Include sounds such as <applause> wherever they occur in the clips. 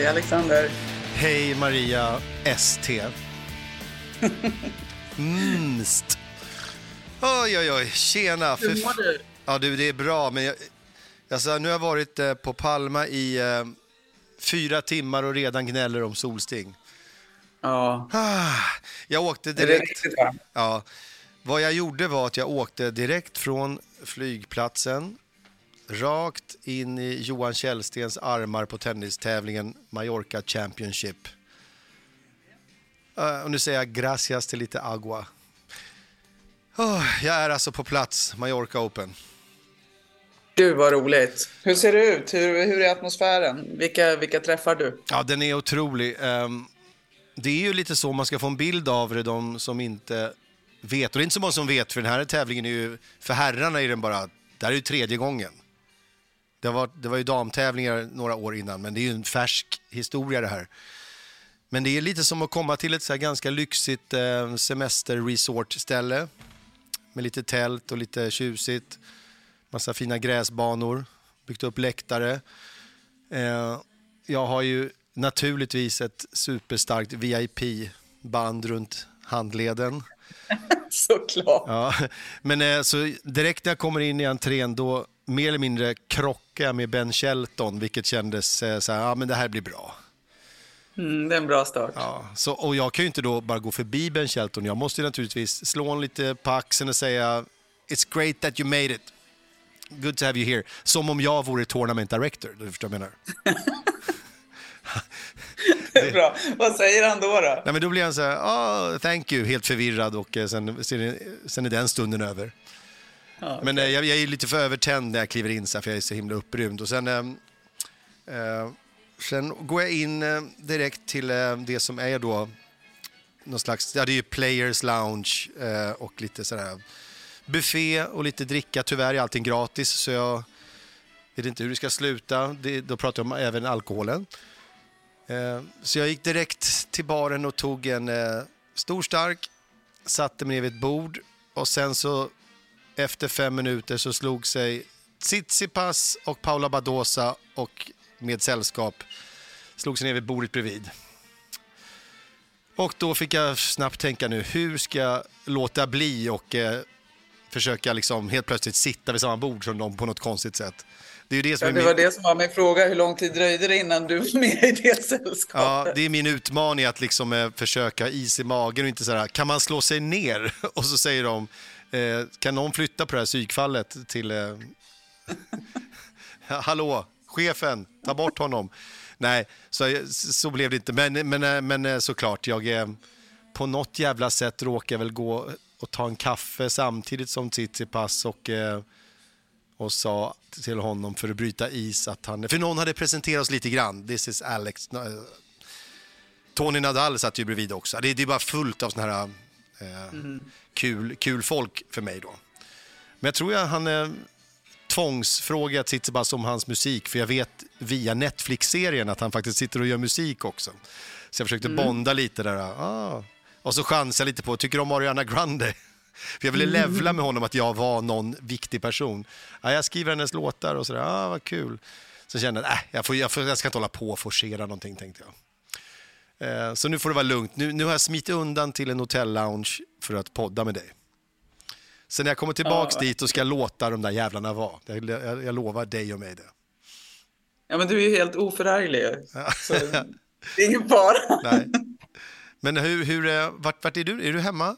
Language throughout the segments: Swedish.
Hej Alexander. Hej Maria ST. Mst. Oj, oj, oj. Tjena. Hur mår du? Ja, du, det är bra, men jag, alltså, nu har jag varit eh, på Palma i eh, fyra timmar och redan gnäller om solsting. Ja. Ah, jag åkte direkt. Ja. Vad jag gjorde var att jag åkte direkt från flygplatsen rakt in i Johan Källstens armar på tennistävlingen Mallorca Championship. Eh, och nu säger jag gracias till lite agua. Oh, jag är alltså på plats, Mallorca Open. Gud vad roligt. Hur ser det ut? Hur, hur är atmosfären? Vilka, vilka träffar du? Ja, den är otrolig. Ehm, det är ju lite så man ska få en bild av det, de som inte vet. Och det är inte så många som vet, för den här tävlingen är ju, för herrarna är den bara, det här är ju tredje gången. Det var, det var ju damtävlingar några år innan, men det är ju en färsk historia det här. Men det är lite som att komma till ett så ganska lyxigt eh, semesterresortställe med lite tält och lite tjusigt. Massa fina gräsbanor, byggt upp läktare. Eh, jag har ju naturligtvis ett superstarkt VIP-band runt handleden. <laughs> Såklart. Ja, men eh, så direkt när jag kommer in i entrén då mer eller mindre krockar jag med Ben Shelton, vilket kändes eh, så här, ja men det här blir bra. Mm, det är en bra start. Ja, så, och jag kan ju inte då bara gå förbi Ben Shelton, jag måste naturligtvis slå honom lite på axeln och säga It's great that you made it. Good to have you here. Som om jag vore tournament director, du förstår vad jag menar. <laughs> Det är bra. Vad säger han då? då? Nej, men då blir han så här, oh, thank you, helt förvirrad och eh, sen, sen är den stunden över. Ja, Men eh, jag, jag är lite för övertänd när jag kliver in så här, för jag är så himla upprymd. Och sen, eh, eh, sen går jag in eh, direkt till eh, det som är då någon slags, ja det är ju players lounge eh, och lite sådär buffé och lite dricka. Tyvärr är allting gratis så jag vet inte hur det ska sluta. Det, då pratar jag om även alkoholen. Eh, så jag gick direkt till baren och tog en eh, stor stark, satte mig ner vid ett bord och sen så efter fem minuter så slog sig Tsitsipas och Paula Badosa och med sällskap slog sig ner vid bordet bredvid. Och då fick jag snabbt tänka nu, hur ska jag låta bli och eh, försöka liksom helt plötsligt sitta vid samma bord som dem på något konstigt sätt. Det är ju det som Ja, är det min... var det som var min fråga. Hur lång tid dröjde det innan du var med i det Ja, sällskapet? det är min utmaning att liksom eh, försöka ha is i magen och inte så här, kan man slå sig ner? <laughs> Och så säger de, eh, kan någon flytta på det här psykfallet till, eh, <laughs> hallå, chefen, ta bort honom. Nej, så, så blev det inte. Men, men, eh, men eh, såklart, jag eh, på något jävla sätt råkar väl gå och ta en kaffe samtidigt som Tsitsipas och eh, och sa till honom för att bryta is att han... För någon hade presenterat oss lite grann. This is Alex. Eh, Tony Nadal satt ju bredvid också. Det, det är bara fullt av såna här eh, kul, kul folk för mig då. Men jag tror jag han eh, tvångsfrågat Tsitsipas om hans musik för jag vet via Netflix-serien att han faktiskt sitter och gör musik också. Så jag försökte bonda lite där. Ah. Och så chansade jag lite på, tycker du om Ariana Grande? <laughs> För jag ville levla med honom att jag var någon viktig person. Ja, jag skriver hennes låtar och sådär, ah, vad kul. Så kände jag, äh, jag, får, jag, får, jag ska inte hålla på och forcera någonting, tänkte jag. Eh, så nu får det vara lugnt. Nu, nu har jag smitit undan till en hotell-lounge för att podda med dig. Sen när jag kommer tillbaks Ja. dit då ska jag låta de där jävlarna vara. Jag, jag, jag lovar dig och mig det. Ja, men du är ju helt oförarglig. Så <laughs> det är ingen fara. Nej. Men hur, hur, eh, vart, vart är du? Är du hemma?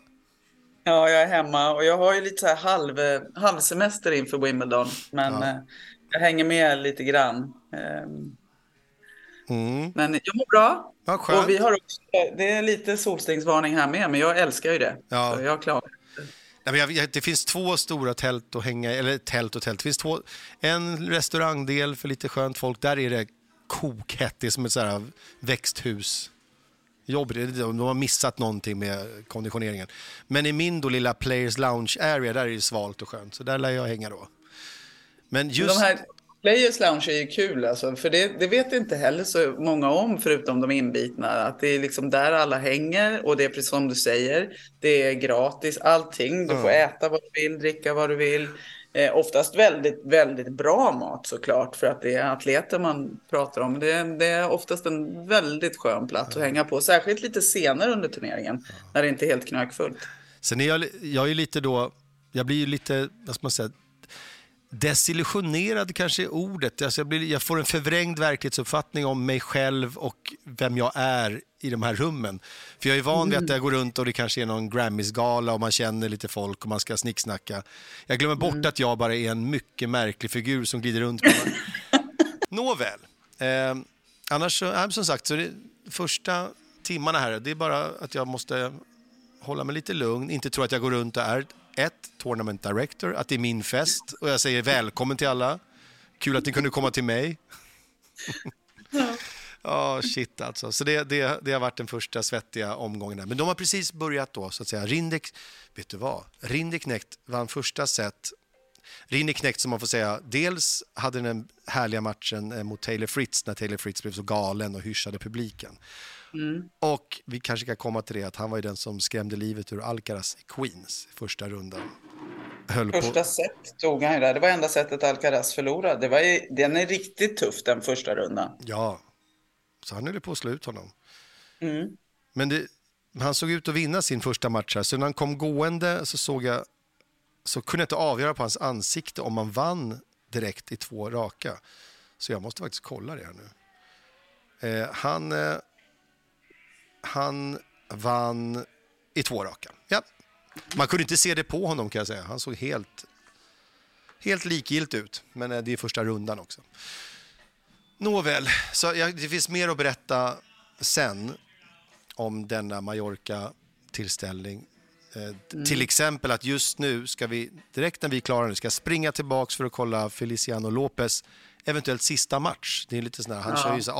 Ja, jag är hemma och jag har ju lite så här halv, halvsemester inför Wimbledon. Men Ja. eh, jag hänger med lite grann. Mm. Men jag mår bra. Skönt. Och vi har också, det är lite solstingsvarning här med, men jag älskar ju det. Ja. Så jag klarar. Nej, men jag, jag, det finns två stora tält att hänga eller tält och tält. Det finns två, en restaurangdel för lite skönt folk. Där är det kokhett. Det är som ett så växthus. Jobb, det- de har missat någonting med konditioneringen. Men i min då lilla Players Lounge Area, där är det svalt och skönt. Så där lär jag hänga då. Men just... De här Players Lounge är ju kul alltså, för det, det vet inte heller så många om förutom de inbitna. Att det är liksom där alla hänger och det är precis som du säger. Det är gratis allting. Du får äta vad du vill, dricka vad du vill. Eh, oftast väldigt, väldigt bra mat såklart för att det är atleter man pratar om. Det, det är oftast en väldigt skön plats att hänga på, särskilt lite senare under turneringen när det inte är helt knökfullt. Sen är jag, jag är lite då, jag blir ju lite, vad ska man säga, desillusionerad kanske är ordet. Alltså jag, blir, jag får en förvrängd verklighetsuppfattning om mig själv och vem jag är i de här rummen. För jag är van vid att jag går runt och det kanske är någon Grammys-gala och man känner lite folk och man ska snicksnacka. Jag glömmer bort mm. att jag bara är en mycket märklig figur som glider runt. <laughs> Nåväl. Eh, annars så, äh, som sagt, så det, första timmarna här, det är bara att jag måste hålla mig lite lugn, inte tro att jag går runt och är ett, Tournament Director, att det är min fest och jag säger välkommen till alla. Kul att ni kunde komma till mig. Ja, oh, shit alltså. Så det, det, det har varit den första svettiga omgången. Där. Men de har precis börjat då, så att säga. Rindek, vet du vad? Rindeknekt vann första set. Rindeknekt som man får säga, dels hade den härliga matchen eh, mot Taylor Fritz när Taylor Fritz blev så galen och hyschade publiken. Mm. Och vi kanske kan komma till det att han var ju den som skrämde livet ur Alcaraz i Queens första rundan. Höll första på... set tog han ju där. Det var enda sättet Alcaraz förlorade. Det var ju, den är riktigt tuff den första rundan. Ja, så han höll på att slå ut honom. Mm. Men det, han såg ut att vinna sin första match här. Så när han kom gående så såg jag så kunde jag inte avgöra på hans ansikte om han vann direkt i två raka. Så jag måste faktiskt kolla det här nu. Eh, han, eh, han vann i två raka. Ja. Man kunde inte se det på honom kan jag säga. Han såg helt, helt likgiltig ut. Men eh, det är första rundan också. Nåväl, så jag, det finns mer att berätta sen om denna Mallorca-tillställning. Eh, mm. Till exempel att just nu ska vi, direkt när vi är klara nu, ska springa tillbaks för att kolla Feliciano Lopez eventuellt sista match. Det är lite sån här, han ja. kör ju så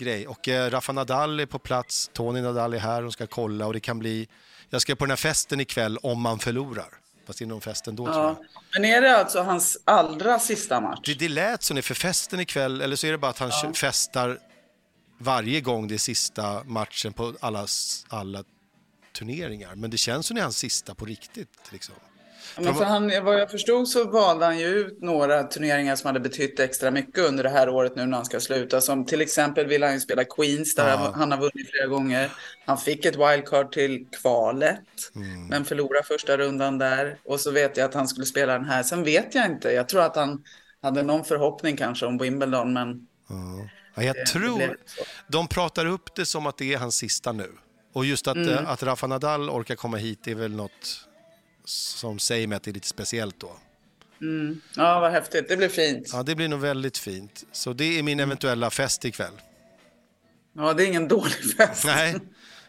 avskedsgrej. Och eh, Rafa Nadal är på plats, Tony Nadal är här, och ska kolla och det kan bli... Jag ska på den här festen ikväll om man förlorar. Fast det är någon fest ändå ja. tror jag. Men är det alltså hans allra sista match? Det, det lät som det för festen ikväll, eller så är det bara att han ja. festar varje gång det är sista matchen på alla, alla turneringar. Men det känns som det är hans sista på riktigt. Liksom. Men för han, vad jag förstod så valde han ju ut några turneringar som hade betytt extra mycket under det här året nu när han ska sluta. Som till exempel vill han ju spela Queens där ja. han har vunnit flera gånger. Han fick ett wildcard till kvalet mm. men förlorade första rundan där. Och så vet jag att han skulle spela den här. Sen vet jag inte. Jag tror att han hade någon förhoppning kanske om Wimbledon men... Ja. jag det, tror det de pratar upp det som att det är hans sista nu. Och just att, mm. att Rafa Nadal orkar komma hit är väl något som säger mig att det är lite speciellt då. Mm. Ja, vad häftigt. Det blir fint. Ja, det blir nog väldigt fint. Så det är min eventuella fest ikväll. Ja, det är ingen dålig fest. Nej,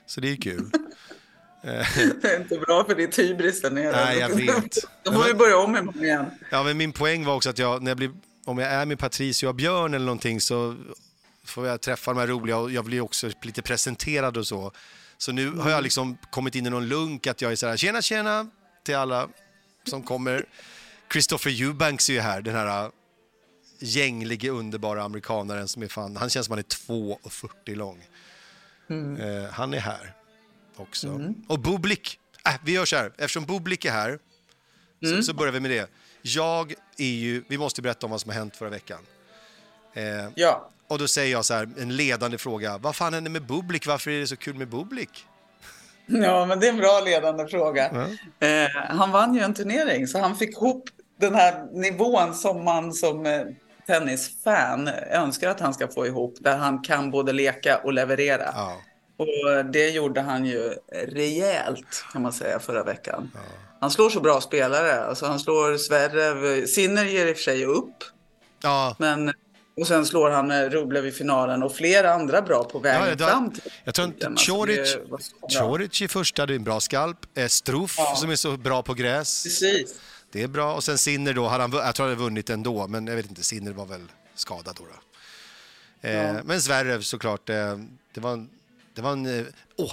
så det är kul. <laughs> det är inte bra för ditt hybris där nere. Nej, jag vet. Då får vi börja om imorgon igen. Ja, men min poäng var också att jag, när jag blir, om jag är med Patricio och Björn eller någonting så får jag träffa de här roliga och jag blir också lite presenterad och så. Så nu har jag liksom kommit in i någon lunk att jag är så här, tjena, tjena, till alla som kommer. Christopher Eubanks är ju här, den här äh, gänglige, underbara amerikanaren som är fan, han känns som han är 2,40 lång. Mm. Eh, han är här också. Mm. Och Bublik, äh, vi gör så här, eftersom Bublik är här mm. så, så, börjar vi med det. Jag är ju, vi måste berätta om vad som har hänt förra veckan. Eh, ja. Och då säger jag så här, en ledande fråga, vad fan hände med Bublik, varför är det så kul med Bublik? <laughs> Ja, men det är en bra ledande fråga. Mm. Eh, han vann ju en turnering, så han fick ihop den här nivån som man som eh, tennisfan önskar att han ska få ihop, där han kan både leka och leverera. Ja. Och det gjorde han ju rejält, kan man säga, förra veckan. Ja. Han slår så bra spelare. Alltså, han slår Sverre. Sinner ger i och för sig upp. Ja. Men och sen slår han Rublev i finalen och flera andra bra på vägen ja, då, fram till Jag tror inte Choric, Choric i första, det är en bra skalp. Eh, Struff ja. som är så bra på gräs. Precis. Det är bra. Och sen Sinner då, han, jag tror han hade vunnit ändå, men jag vet inte, Sinner var väl skadad då. då. Eh, ja. Men Zverev såklart, eh, det var en... Det var en åh,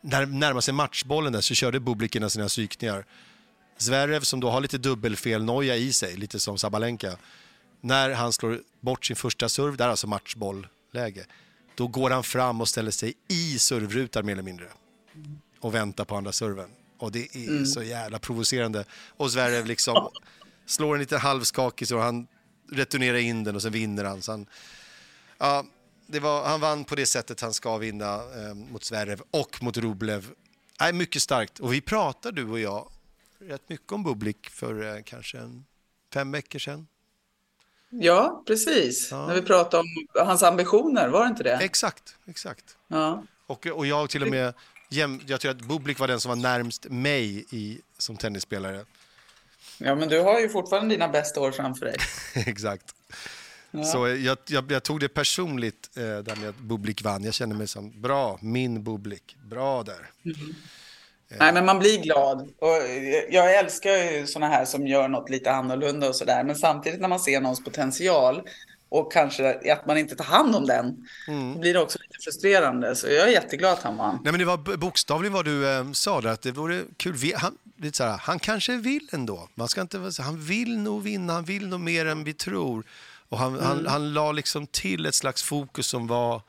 när närmade sig matchbollen där så körde Bublik sina psykningar. Zverev som då har lite dubbelfelnoja i sig, lite som Sabalenka. När han slår bort sin första serv, där är alltså matchbollläge, då går han fram och ställer sig i servrutan mer eller mindre och väntar på andra serven. Och det är mm. så jävla provocerande. Och Zverev liksom slår en lite halvskakig så han returnerar in den och sen vinner han. Så han ja, det var, han vann på det sättet han ska vinna eh, mot Zverev och mot Rublev. Nej, mycket starkt. Och vi pratade, du och jag, rätt mycket om Bublik för eh, kanske en, fem veckor sedan. Ja, precis. Ja. När vi pratade om hans ambitioner, var det inte det? Exakt, exakt. Ja. Och, och jag till och med, jag tror att Bublik var den som var närmst mig i, som tennisspelare. Ja, men du har ju fortfarande dina bästa år framför dig. <laughs> exakt. Ja. Så jag, jag, jag, tog det personligt eh, där med att Bublik vann. Jag kände mig som bra, min Bublik. Bra där. Mm. Nej, men man blir glad. Och jag älskar ju såna här som gör något lite annorlunda och sådär. Men samtidigt när man ser någons potential och kanske att man inte tar hand om den, mm. blir det också lite frustrerande. Så jag är jätteglad att han vann. Nej, men det var bokstavligen vad du eh, sa där, att det vore kul. Han, lite så här, han kanske vill ändå. Man ska inte, han vill nog vinna, han vill nog mer än vi tror. Och han, mm. han, han la liksom till ett slags fokus som var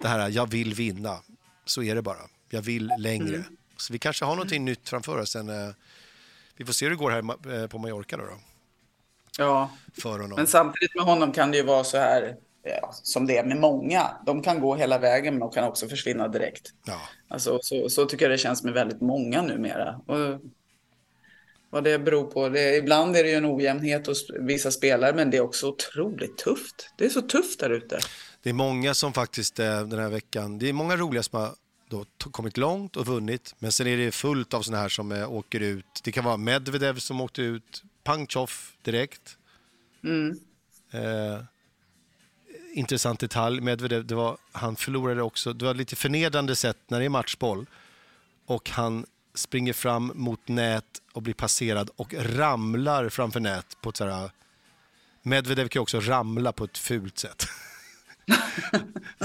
det här, jag vill vinna. Så är det bara. Jag vill längre. Mm. Så vi kanske har någonting nytt framför oss. Sen, eh, vi får se hur det går här eh, på Mallorca då. då. Ja, för honom. men samtidigt med honom kan det ju vara så här ja, som det är med många. De kan gå hela vägen men de kan också försvinna direkt. Ja. Alltså, så, så tycker jag det känns med väldigt många numera. Och vad det beror på. Det, ibland är det ju en ojämnhet hos vissa spelare, men det är också otroligt tufft. Det är så tufft där ute. Det är många som faktiskt eh, den här veckan, det är många roliga som har då kommit långt och vunnit, men sen är det fullt av sådana här som äh, åker ut. Det kan vara Medvedev som åkte ut, Pangchov direkt. Mm. Eh, intressant detalj, Medvedev, det var, han förlorade också, det var lite förnedrande sätt när det är matchboll och han springer fram mot nät och blir passerad och ramlar framför nät på ett sådär... Medvedev kan också ramla på ett fult sätt. <laughs>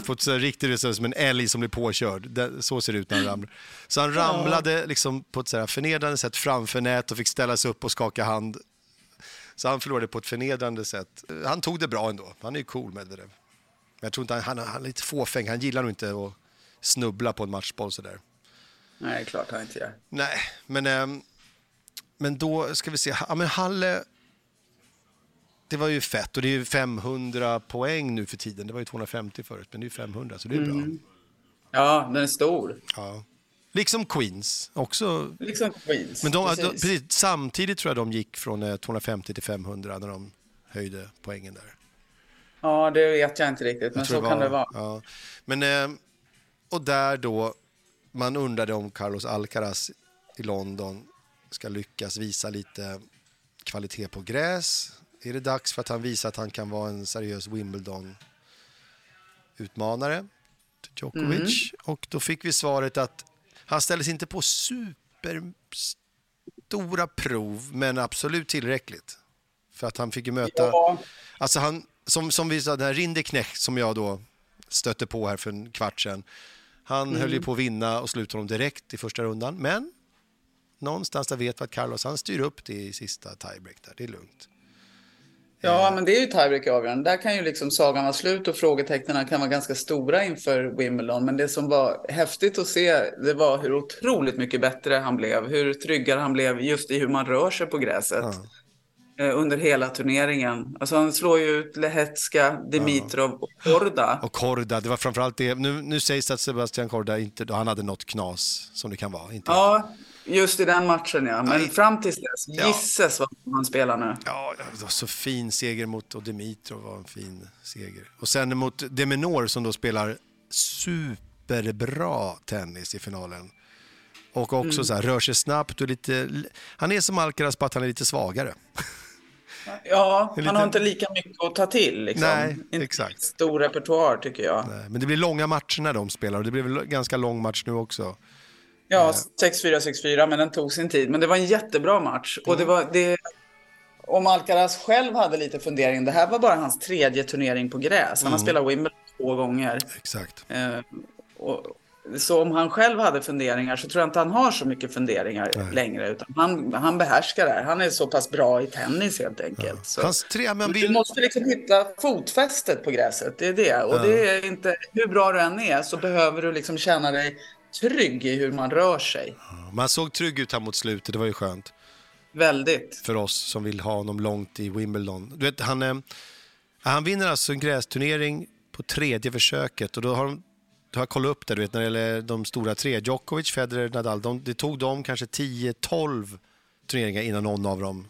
på ett så riktigt som en älg som blir påkörd. Så ser det ut när han ramlar. Så han ramlade liksom på ett så förnedrande sätt framför nät och fick ställa sig upp och skaka hand. Så han förlorade på ett förnedrande sätt. Han tog det bra ändå. Han är ju cool Medvedev. Men jag tror inte han, han, han är lite fåfäng. Han gillar nog inte att snubbla på en matchboll sådär. Nej, klart han inte gör. Nej, men, ähm, men då ska vi se. Ja, men Halle, det var ju fett och det är ju 500 poäng nu för tiden. Det var ju 250 förut, men det är 500 så det är bra. Mm. Ja, den är stor. Ja. Liksom Queens också. Liksom Queens, Men de, precis. De, precis, samtidigt tror jag de gick från 250 eh, till 500 när de höjde poängen där. Ja, det vet jag inte riktigt, men så det kan det vara. Ja. Men, eh, och där då man undrade om Carlos Alcaraz i London ska lyckas visa lite kvalitet på gräs. Är det dags för att han visar att han kan vara en seriös Wimbledon-utmanare till Djokovic? Mm. Och då fick vi svaret att han ställdes inte på superstora prov, men absolut tillräckligt. För att han fick ju möta... Ja. Alltså han, som, som vi sa, den här Rindeknecht som jag då stötte på här för en kvart sedan. Han mm. höll ju mm. på att vinna och slutade honom direkt i första rundan. Men någonstans där vet vi att Carlos han styr upp det i sista tiebreak där. Det är lugnt. Ja, men det är ju tiebreak avgörande. Där kan ju liksom sagan vara slut och frågetecknen kan vara ganska stora inför Wimbledon. Men det som var häftigt att se, det var hur otroligt mycket bättre han blev. Hur tryggare han blev just i hur man rör sig på gräset. Ja. Eh, under hela turneringen. Alltså han slår ju ut Lehetska, Dimitrov och Korda. Och Korda, det var framförallt det. Nu, nu sägs det att Sebastian Korda inte, han hade något knas som det kan vara. Inte ja, just i den matchen ja. Men Nej. fram tills dess, gisses ja. vad han spelar nu. Ja, det var så fin seger mot, och Dimitrov var en fin seger. Och sen mot Deminor som då spelar superbra tennis i finalen. Och också mm. så här, rör sig snabbt och lite... Han är som Alcaraz på att han är lite svagare. <laughs> Ja, han har inte lika mycket att ta till. Liksom. Nej, inte exakt. Stor repertoar tycker jag. Nej, men det blir långa matcher när de spelar och det blev en ganska lång match nu också. Ja, 6-4, 6-4, men den tog sin tid. Men det var en jättebra match. Mm. Och det var, det, om Alcaraz själv hade lite fundering, det här var bara hans tredje turnering på gräs. Han mm. har spelat Wimbledon två gånger. Exakt. Eh, och, Så om han själv hade funderingar så tror jag inte han har så mycket funderingar Nej. längre. Utan han, han behärskar det här. Han är så pass bra i tennis helt enkelt. Ja. Så. Hans tre, men vill... Du måste liksom hitta fotfästet på gräset. Det är det. Och ja. det är inte, hur bra du än är så behöver du liksom känna dig trygg i hur man rör sig. Man såg trygg ut här mot slutet. Det var ju skönt. Väldigt. För oss som vill ha honom långt i Wimbledon. Du vet, han, eh, han vinner alltså en grästurnering på tredje försöket och då har de du har kollat upp det, du vet, när det gäller de stora tre, Djokovic, Federer, Nadal, de, det tog dem kanske 10-12 turneringar innan någon av dem,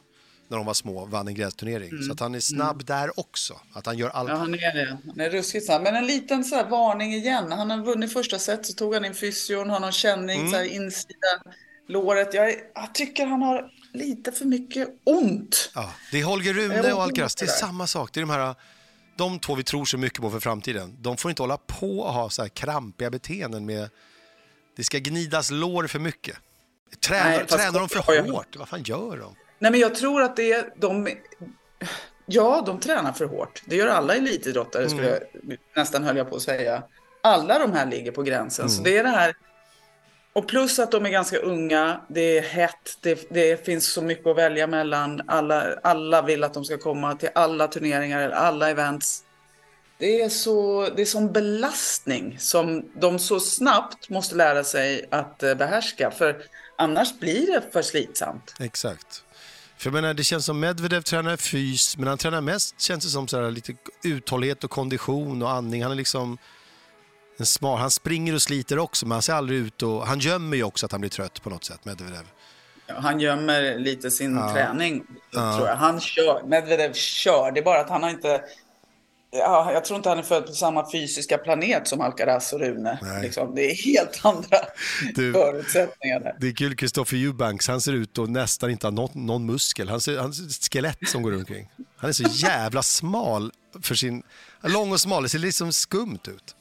när de var små, vann en grästurnering. Mm. Så att han är snabb mm. där också. Att han gör allt. Ja, han är det. Han är ruskigt snabb. Men en liten så varning igen. Han har vunnit första set, så tog han in fysion, har någon känning, mm. så här insida låret. Jag, jag tycker han har lite för mycket ont. Ja, det är Holger Rune och Alcaraz, det är samma sak. Det är de här de två vi tror så mycket på för framtiden, de får inte hålla på och ha så här krampiga beteenden med... Det ska gnidas lår för mycket. Tränar, Nej, tränar de för hårt? Vad fan gör de? Nej, men jag tror att det är... De... Ja, de tränar för hårt. Det gör alla elitidrottare, mm. skulle jag nästan höll jag på att säga. Alla de här ligger på gränsen. Mm. Så det är det här och plus att de är ganska unga, det är hett, det, det, finns så mycket att välja mellan. Alla, alla vill att de ska komma till alla turneringar eller alla events. Det är, så, det är sån belastning som de så snabbt måste lära sig att eh, behärska. För annars blir det för slitsamt. Exakt. För jag menar, det känns som Medvedev tränar fys, men han tränar mest känns det som så här, lite uthållighet och kondition och andning. Han är liksom en smart, han springer och sliter också, men han ser aldrig ut och han gömmer ju också att han blir trött på något sätt, Medvedev. Han gömmer lite sin ja. träning, ja. tror jag. Han kör, Medvedev kör, det är bara att han har inte... Ja, jag tror inte han är född på samma fysiska planet som Alcaraz och Rune. Liksom. Det är helt andra <laughs> du, förutsättningar där. Det är kul, Kristoffer Eubanks, han ser ut att nästan inte ha någon, någon muskel. Han ser, han är ett skelett som går omkring. Han är så <laughs> jävla smal för sin... Lång och smal, det ser liksom skumt ut.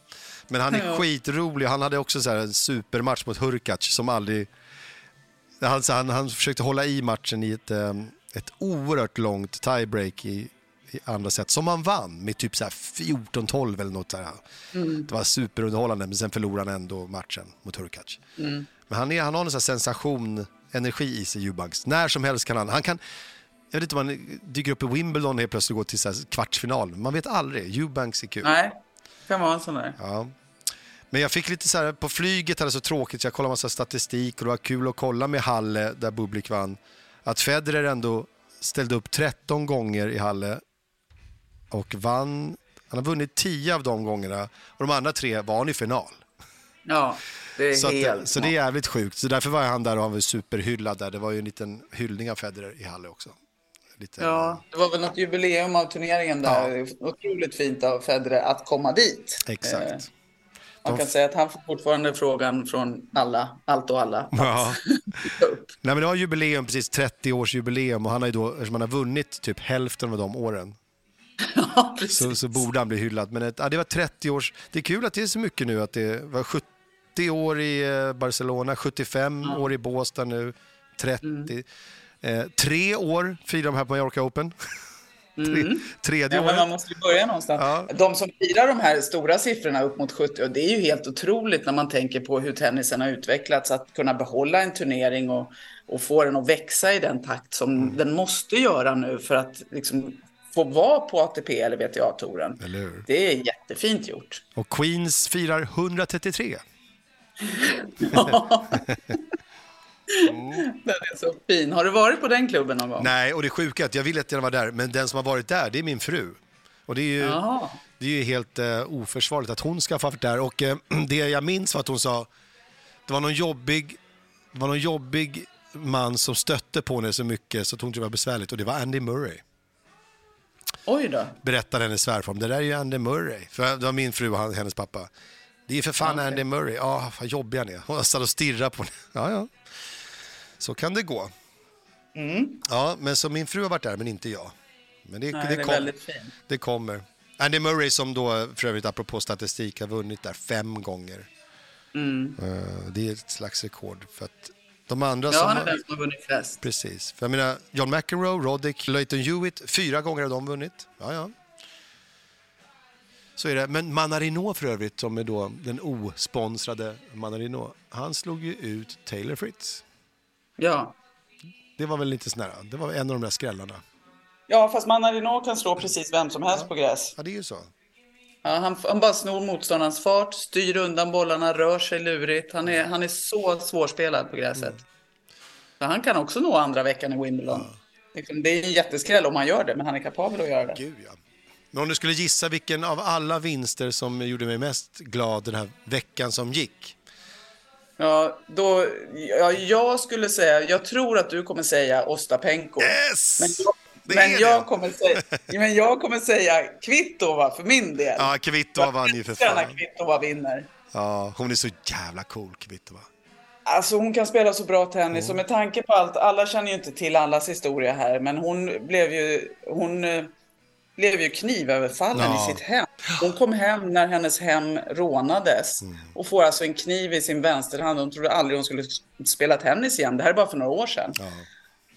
Men han är ja. skitrolig. Han hade också så en supermatch mot Hurkacz som aldrig... Han, han, han försökte hålla i matchen i ett, ehm, ett oerhört långt tiebreak i andra set som han vann med typ 14-12 eller något. Där. Mm. Det var superunderhållande, men sen förlorade han ändå matchen mot Hurkacz. Mm. Men han, är, han har en sån sensation, energi i sig, Eubanks. När som helst kan han... han kan, jag vet inte om han dyker upp i Wimbledon helt plötsligt och går till så kvartsfinal. Man vet aldrig. Eubanks är kul. Nej, kan vara en sån där. Ja. Men jag fick lite så här, på flyget hade det så tråkigt så jag kollade massa statistik och det var kul att kolla med Halle där Bublik vann. Att Federer ändå ställde upp 13 gånger i Halle och vann. Han har vunnit 10 av de gångerna och de andra tre var han i final. Ja, det är så helt att, Så det är jävligt sjukt. Så därför var han där och han var superhyllad där. Det var ju en liten hyllning av Federer i Halle också. Lite... Ja, det var väl något jubileum av turneringen där. Ja. Otroligt fint av Federer att komma dit. Exakt. Eh. Man kan säga att han får fortfarande frågan från alla, allt och alla. Ja. <laughs> Nej, men det var jubileum, precis 30 års jubileum och han har ju då, eftersom han har vunnit typ hälften av de åren. <laughs> Ja. Så, så borde han bli hyllad. Men ett, ja, det var 30 års, det är kul att det är så mycket nu att det var 70 år i eh, Barcelona, 75 ja. år i Båstad nu, 30. Mm. Eh, tre år firar de här på Mallorca Open. <laughs> Mm. Tredje ja, men man måste ju börja någonstans. Ja. De som firar de här stora siffrorna upp mot 70, och det är ju helt otroligt när man tänker på hur tennisen har utvecklats, att kunna behålla en turnering och, och få den att växa i den takt som mm. den måste göra nu för att liksom få vara på ATP eller WTA-touren. Det är jättefint gjort. Och Queens firar 133. <laughs> Mm. Den är så fin. Har du varit på den klubben någon gång? Nej, och det sjuka är att jag vill jättegärna vara där, men den som har varit där, det är min fru. Och det är ju, det är ju helt uh, oförsvarligt att hon ska ha varit där. Och uh, <clears throat> det jag minns var att hon sa, det var någon jobbig, det var någon jobbig man som stötte på henne så mycket så att hon tyckte det var besvärligt och det var Andy Murray. Oj då. Berättade hennes svärfar. Det där är ju Andy Murray. För det var min fru och hennes pappa. Det är för fan okay. Andy Murray. Ja, oh, vad jobbig han är. Hon satt och stirrade på henne. Ja, ja. Så kan det gå. Mm. Ja, men så min fru har varit där, men inte jag. Men det, Nej, det, det, kom, det kommer. Andy Murray som då, för övrigt apropå statistik, har vunnit där fem gånger. Mm. Uh, det är ett slags rekord. För att de andra ja, som han är den som har vunnit flest. Precis. För jag menar, John McEnroe, Roddick, Leighton Hewitt, fyra gånger har de vunnit. Ja, ja. Så är det. Men Manarino för övrigt, som är då den osponsrade Manarino, han slog ju ut Taylor Fritz. Ja. Det var väl lite sån där, det var en av de där skrällarna. Ja, fast Manarino kan slå precis vem som helst på gräs. Ja, det är ju så. Ja, han, han bara snor motståndarens fart, styr undan bollarna, rör sig lurigt. Han är, han är så svårspelad på gräset. Mm. Så han kan också nå andra veckan i Wimbledon. Liksom, Det är en jätteskräll om han gör det, men han är kapabel att göra det. Gud, ja. Men om du skulle gissa vilken av alla vinster som gjorde mig mest glad den här veckan som gick? Ja, då, ja, jag skulle säga, jag tror att du kommer säga Ostapenko. Yes! Men jag, men jag, det. kommer säga, men jag kommer säga Kvitova för min del. Ja, Kvitova vann ju för fan. Kvitova vinner. Ja, hon är så jävla cool, Kvitova. Alltså hon kan spela så bra tennis och med tanke på allt, alla känner ju inte till allas historia här, men hon blev ju, hon eh, blev ju knivöverfallen Ja. i sitt hem. Hon kom hem när hennes hem rånades Mm. och får alltså en kniv i sin vänsterhand. Hon trodde aldrig hon skulle spela tennis igen. Det här är bara för några år sedan. Ja.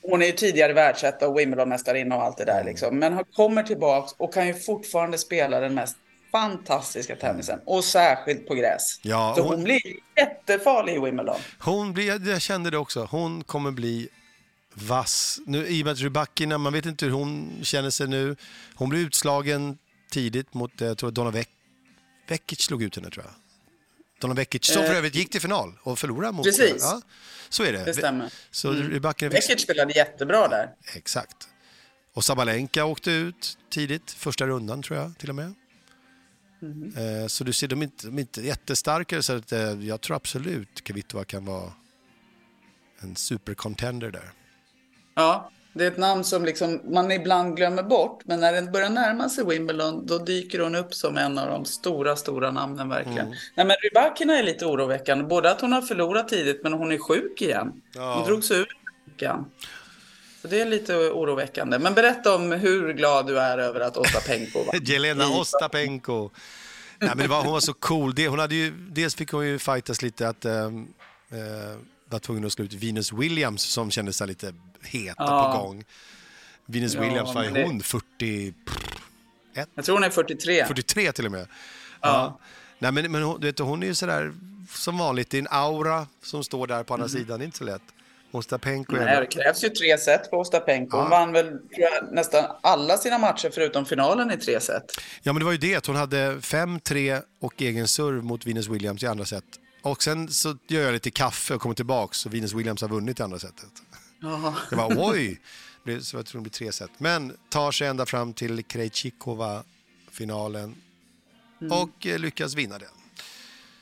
Hon är ju tidigare världsetta och Wimbledon-mästarinna och allt det där Mm. liksom. Men hon kommer tillbaks och kan ju fortfarande spela den mest fantastiska tennisen. Och särskilt på gräs. Ja, Så hon- hon blir jättefarlig i Wimbledon. Hon blir, jag kände det också, hon kommer bli vass. Nu, I och med att Rybakina, man vet inte hur hon känner sig nu. Hon blev utslagen tidigt mot, jag tror Donna Vek, Vekic slog ut henne tror jag. Donna Vekic, som för Eh, övrigt gick till final och förlorade mot... Precis. Ja, så är det. Det stämmer. Så fick Beckett spelade jättebra där. Exakt. Och Sabalenka åkte ut tidigt, första rundan tror jag till och med. Eh, Så du ser, de är inte, de är inte jättestarka, så att, eh, jag tror absolut Kvitova kan vara en supercontender där. Ja, det är ett namn som liksom man ibland glömmer bort. Men när den börjar närma sig Wimbledon, då dyker hon upp som en av de stora, stora namnen verkligen. Mm. Nej, men Rybakina är lite oroväckande. Både att hon har förlorat tidigt, men hon är sjuk igen. Ja. Hon drog sig ur veckan. Så det är lite oroväckande. Men berätta om hur glad du är över att Ostapenko vann. <laughs> Jelena Ostapenko. Nej, men det var, hon var så cool. Det, hon hade ju, dels fick hon ju fightas lite att eh, var tvungen att slå ut Venus Williams som kändes så här lite heta Ja. på gång. Venus Ja, Williams var men ju det- hon 40, Jag tror hon är 43. 43 till och med. Ja. Nej, men, men hon, du vet, hon är ju sådär som vanligt, det är en aura som står där på andra sidan, det är inte så lätt. Ostapenko är Mm. Nej, det krävs ju tre set på Ostapenko. Hon Ja. vann väl jag, nästan alla sina matcher förutom finalen i tre set. Ja, men det var ju det att hon hade 5-3 och egen serve mot Venus Williams i andra set. Och sen så gör jag lite kaffe och kommer tillbaks och Venus Williams har vunnit i andra setet. Ja. Det var oj! Så jag tror det blir tre set. Men tar sig ända fram till Krejcikova-finalen och eh, lyckas vinna den.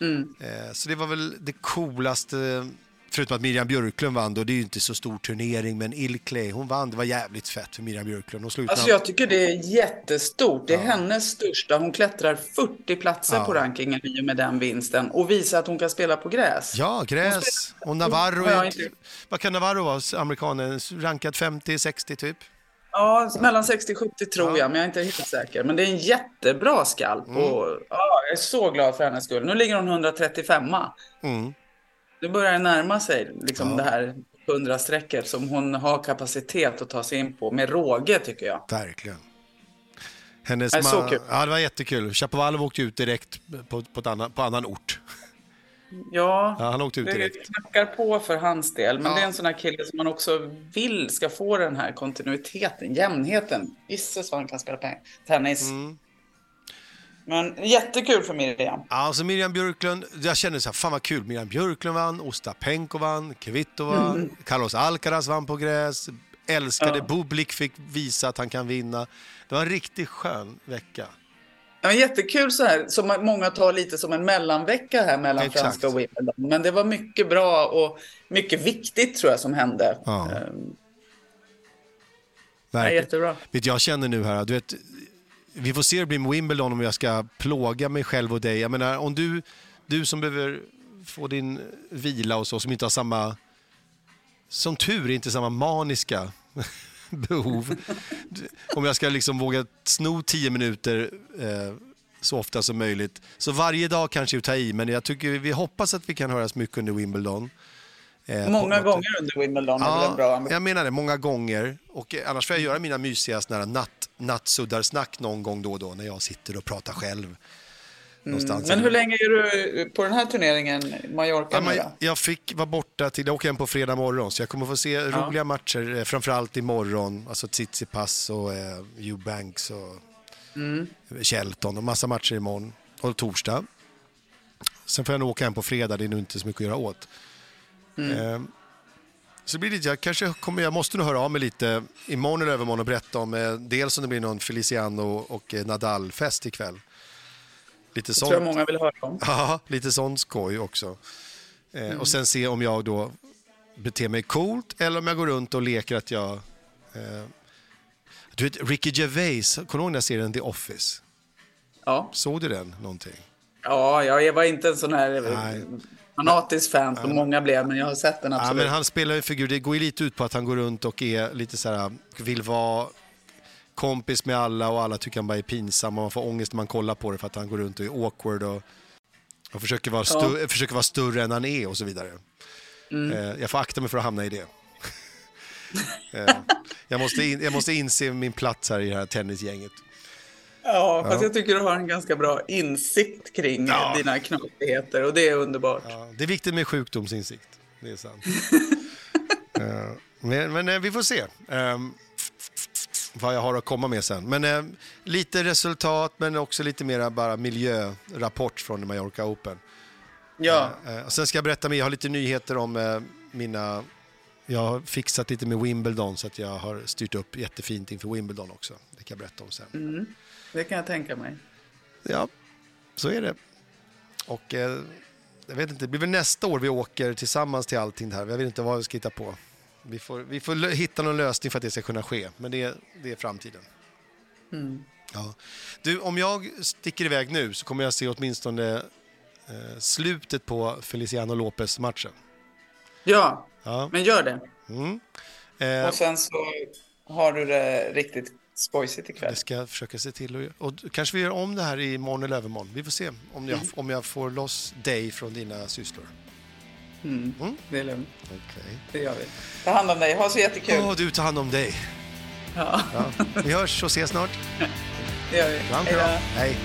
Mm. Eh, Så det var väl det coolaste, förutom att Miriam Björklund vann då, det är ju inte så stor turnering, men Ilkley, hon vann, det var jävligt fett för Miriam Björklund. Hon Alltså jag tycker det är jättestort. Det är hennes största. Hon klättrar 40 platser Ja. på rankingen i och med den vinsten och visar att hon kan spela på gräs. Ja, gräs. Och Navarro, Ja, inte- vad kan Navarro vara, amerikanen? Rankad 50-60 typ? Ja, mellan 60-70 tror jag, men jag är inte helt säker. Men det är en jättebra skalp Mm. och ja, jag är så glad för hennes skull. Nu ligger hon 135 Mm. Nu börjar det närma sig liksom Ja. det här 100-strecket som hon har kapacitet att ta sig in på med råge tycker jag. Verkligen. Hennes Det är så kul. Ja, det var jättekul. Chapovalov åkte ut direkt på, på, annan, på annan ort. Ja, Ja, han åkte ut det direkt. knackar på för hans del. Men Ja. det är en sån här kille som man också vill ska få den här kontinuiteten, jämnheten. Gisses vad han kan spela pe- tennis. Mm. Men jättekul för Miriam. Alltså Miriam Björklund, jag kände så här, fan vad kul. Miriam Björklund vann, Ostapenko vann, Kvitova, Carlos Alcaraz vann på gräs. Älskade Mm. Ja. Bublik fick visa att han kan vinna. Det var en riktigt skön vecka. Ja, jättekul så här, som många tar lite som en mellanvecka här mellan Exakt. franska och Wimbledon. Men det var mycket bra och mycket viktigt tror jag som hände. Ja. Ehm, Ja, Verkligen. jättebra. Vet, jag känner nu här, du vet, vi får se hur det blir med Wimbledon om jag ska plåga mig själv och dig. Jag menar, om du, du som behöver få din vila och så, som inte har samma, som tur inte samma maniska <laughs> behov. Om jag ska liksom våga sno tio minuter eh, så ofta som möjligt. Så varje dag kanske jag tar i, men jag tycker vi hoppas att vi kan höras mycket under Wimbledon. Eh, Många gånger under Wimbledon är väl en bra Ja, ambition. jag menar det. Många gånger. Och eh, annars får jag göra mina mysiga såna här natt, nattsuddarsnack någon gång då och då när jag sitter och pratar själv. Någonstans. Men hur länge är du på den här turneringen, Mallorca? Ja, jag fick vara borta till, jag åker hem på fredag morgon, så jag kommer få se roliga matcher, eh, framförallt imorgon. Alltså Tsitsipas och eh, Eubanks och Shelton och massa matcher imorgon. Och torsdag. Sen får jag nog åka hem på fredag, det är nog inte så mycket att göra åt. Eh, så det blir lite, jag kanske kommer, jag måste nog höra av mig lite imorgon eller övermorgon och berätta om eh, dels om det blir någon Feliciano och eh, Nadal-fest ikväll. Lite Det sånt. tror jag många vill höra om. Ja, lite sån skoj också. Eh, Och sen se om jag då beter mig coolt eller om jag går runt och leker att jag... Eh, du vet, Ricky Gervais, kommer du ihåg den där serien The Office? Ja. Såg du den någonting? ja, jag var inte en sån här Nej. Fanatisk fan som många blev, men jag har sett den Ja, absolut. men han spelar en figur, det går ju lite ut på att han går runt och är lite så här, vill vara kompis med alla och alla tycker han bara är pinsam och man får ångest när man kollar på det för att han går runt och är awkward och, och försöker, vara stu- försöker vara större än han är och så vidare. Eh, jag får akta mig för att hamna i det. <laughs> eh, jag, måste in, jag måste inse min plats här i det här tennisgänget. Ja, fast jag tycker du har en ganska bra insikt kring Ja. dina knapigheter och det är underbart. Ja, det är viktigt med sjukdomsinsikt, det är sant. <laughs> Eh, men men eh, vi får se eh, vad jag har att komma med sen. Men eh, lite resultat, men också lite mera bara miljörapport från Mallorca Open. Ja, Eh, sen ska jag berätta mer, jag har lite nyheter om mina... Jag har fixat lite med Wimbledon så att jag har styrt upp jättefint inför Wimbledon också. Det kan jag berätta om sen. det kan jag tänka mig. Ja, så är det. Och eh, jag vet inte, det blir väl nästa år vi åker tillsammans till allting här. Jag vet inte vad vi ska hitta på. Vi får, vi får hitta någon lösning för att det ska kunna ske, men det, är- det är framtiden. Ja. Du, om jag sticker iväg nu så kommer jag se åtminstone eh, slutet på Feliciano Lopez-matchen. Ja, Ja. men gör det. Eh, Och sen så har du det riktigt skojsigt ikväll. det ska jag försöka se till. att. Och kanske vi gör om det här i morgon eller övermorgon. Vi får se om jag, om jag får loss dig från dina sysslor. Det är lugnt. Okej. Det gör vi. Ta hand om dig. Ha så jättekul. Åh, du tar hand om dig. Ja, Ja. Vi hörs och ses snart. det gör vi. Hej då. Hej.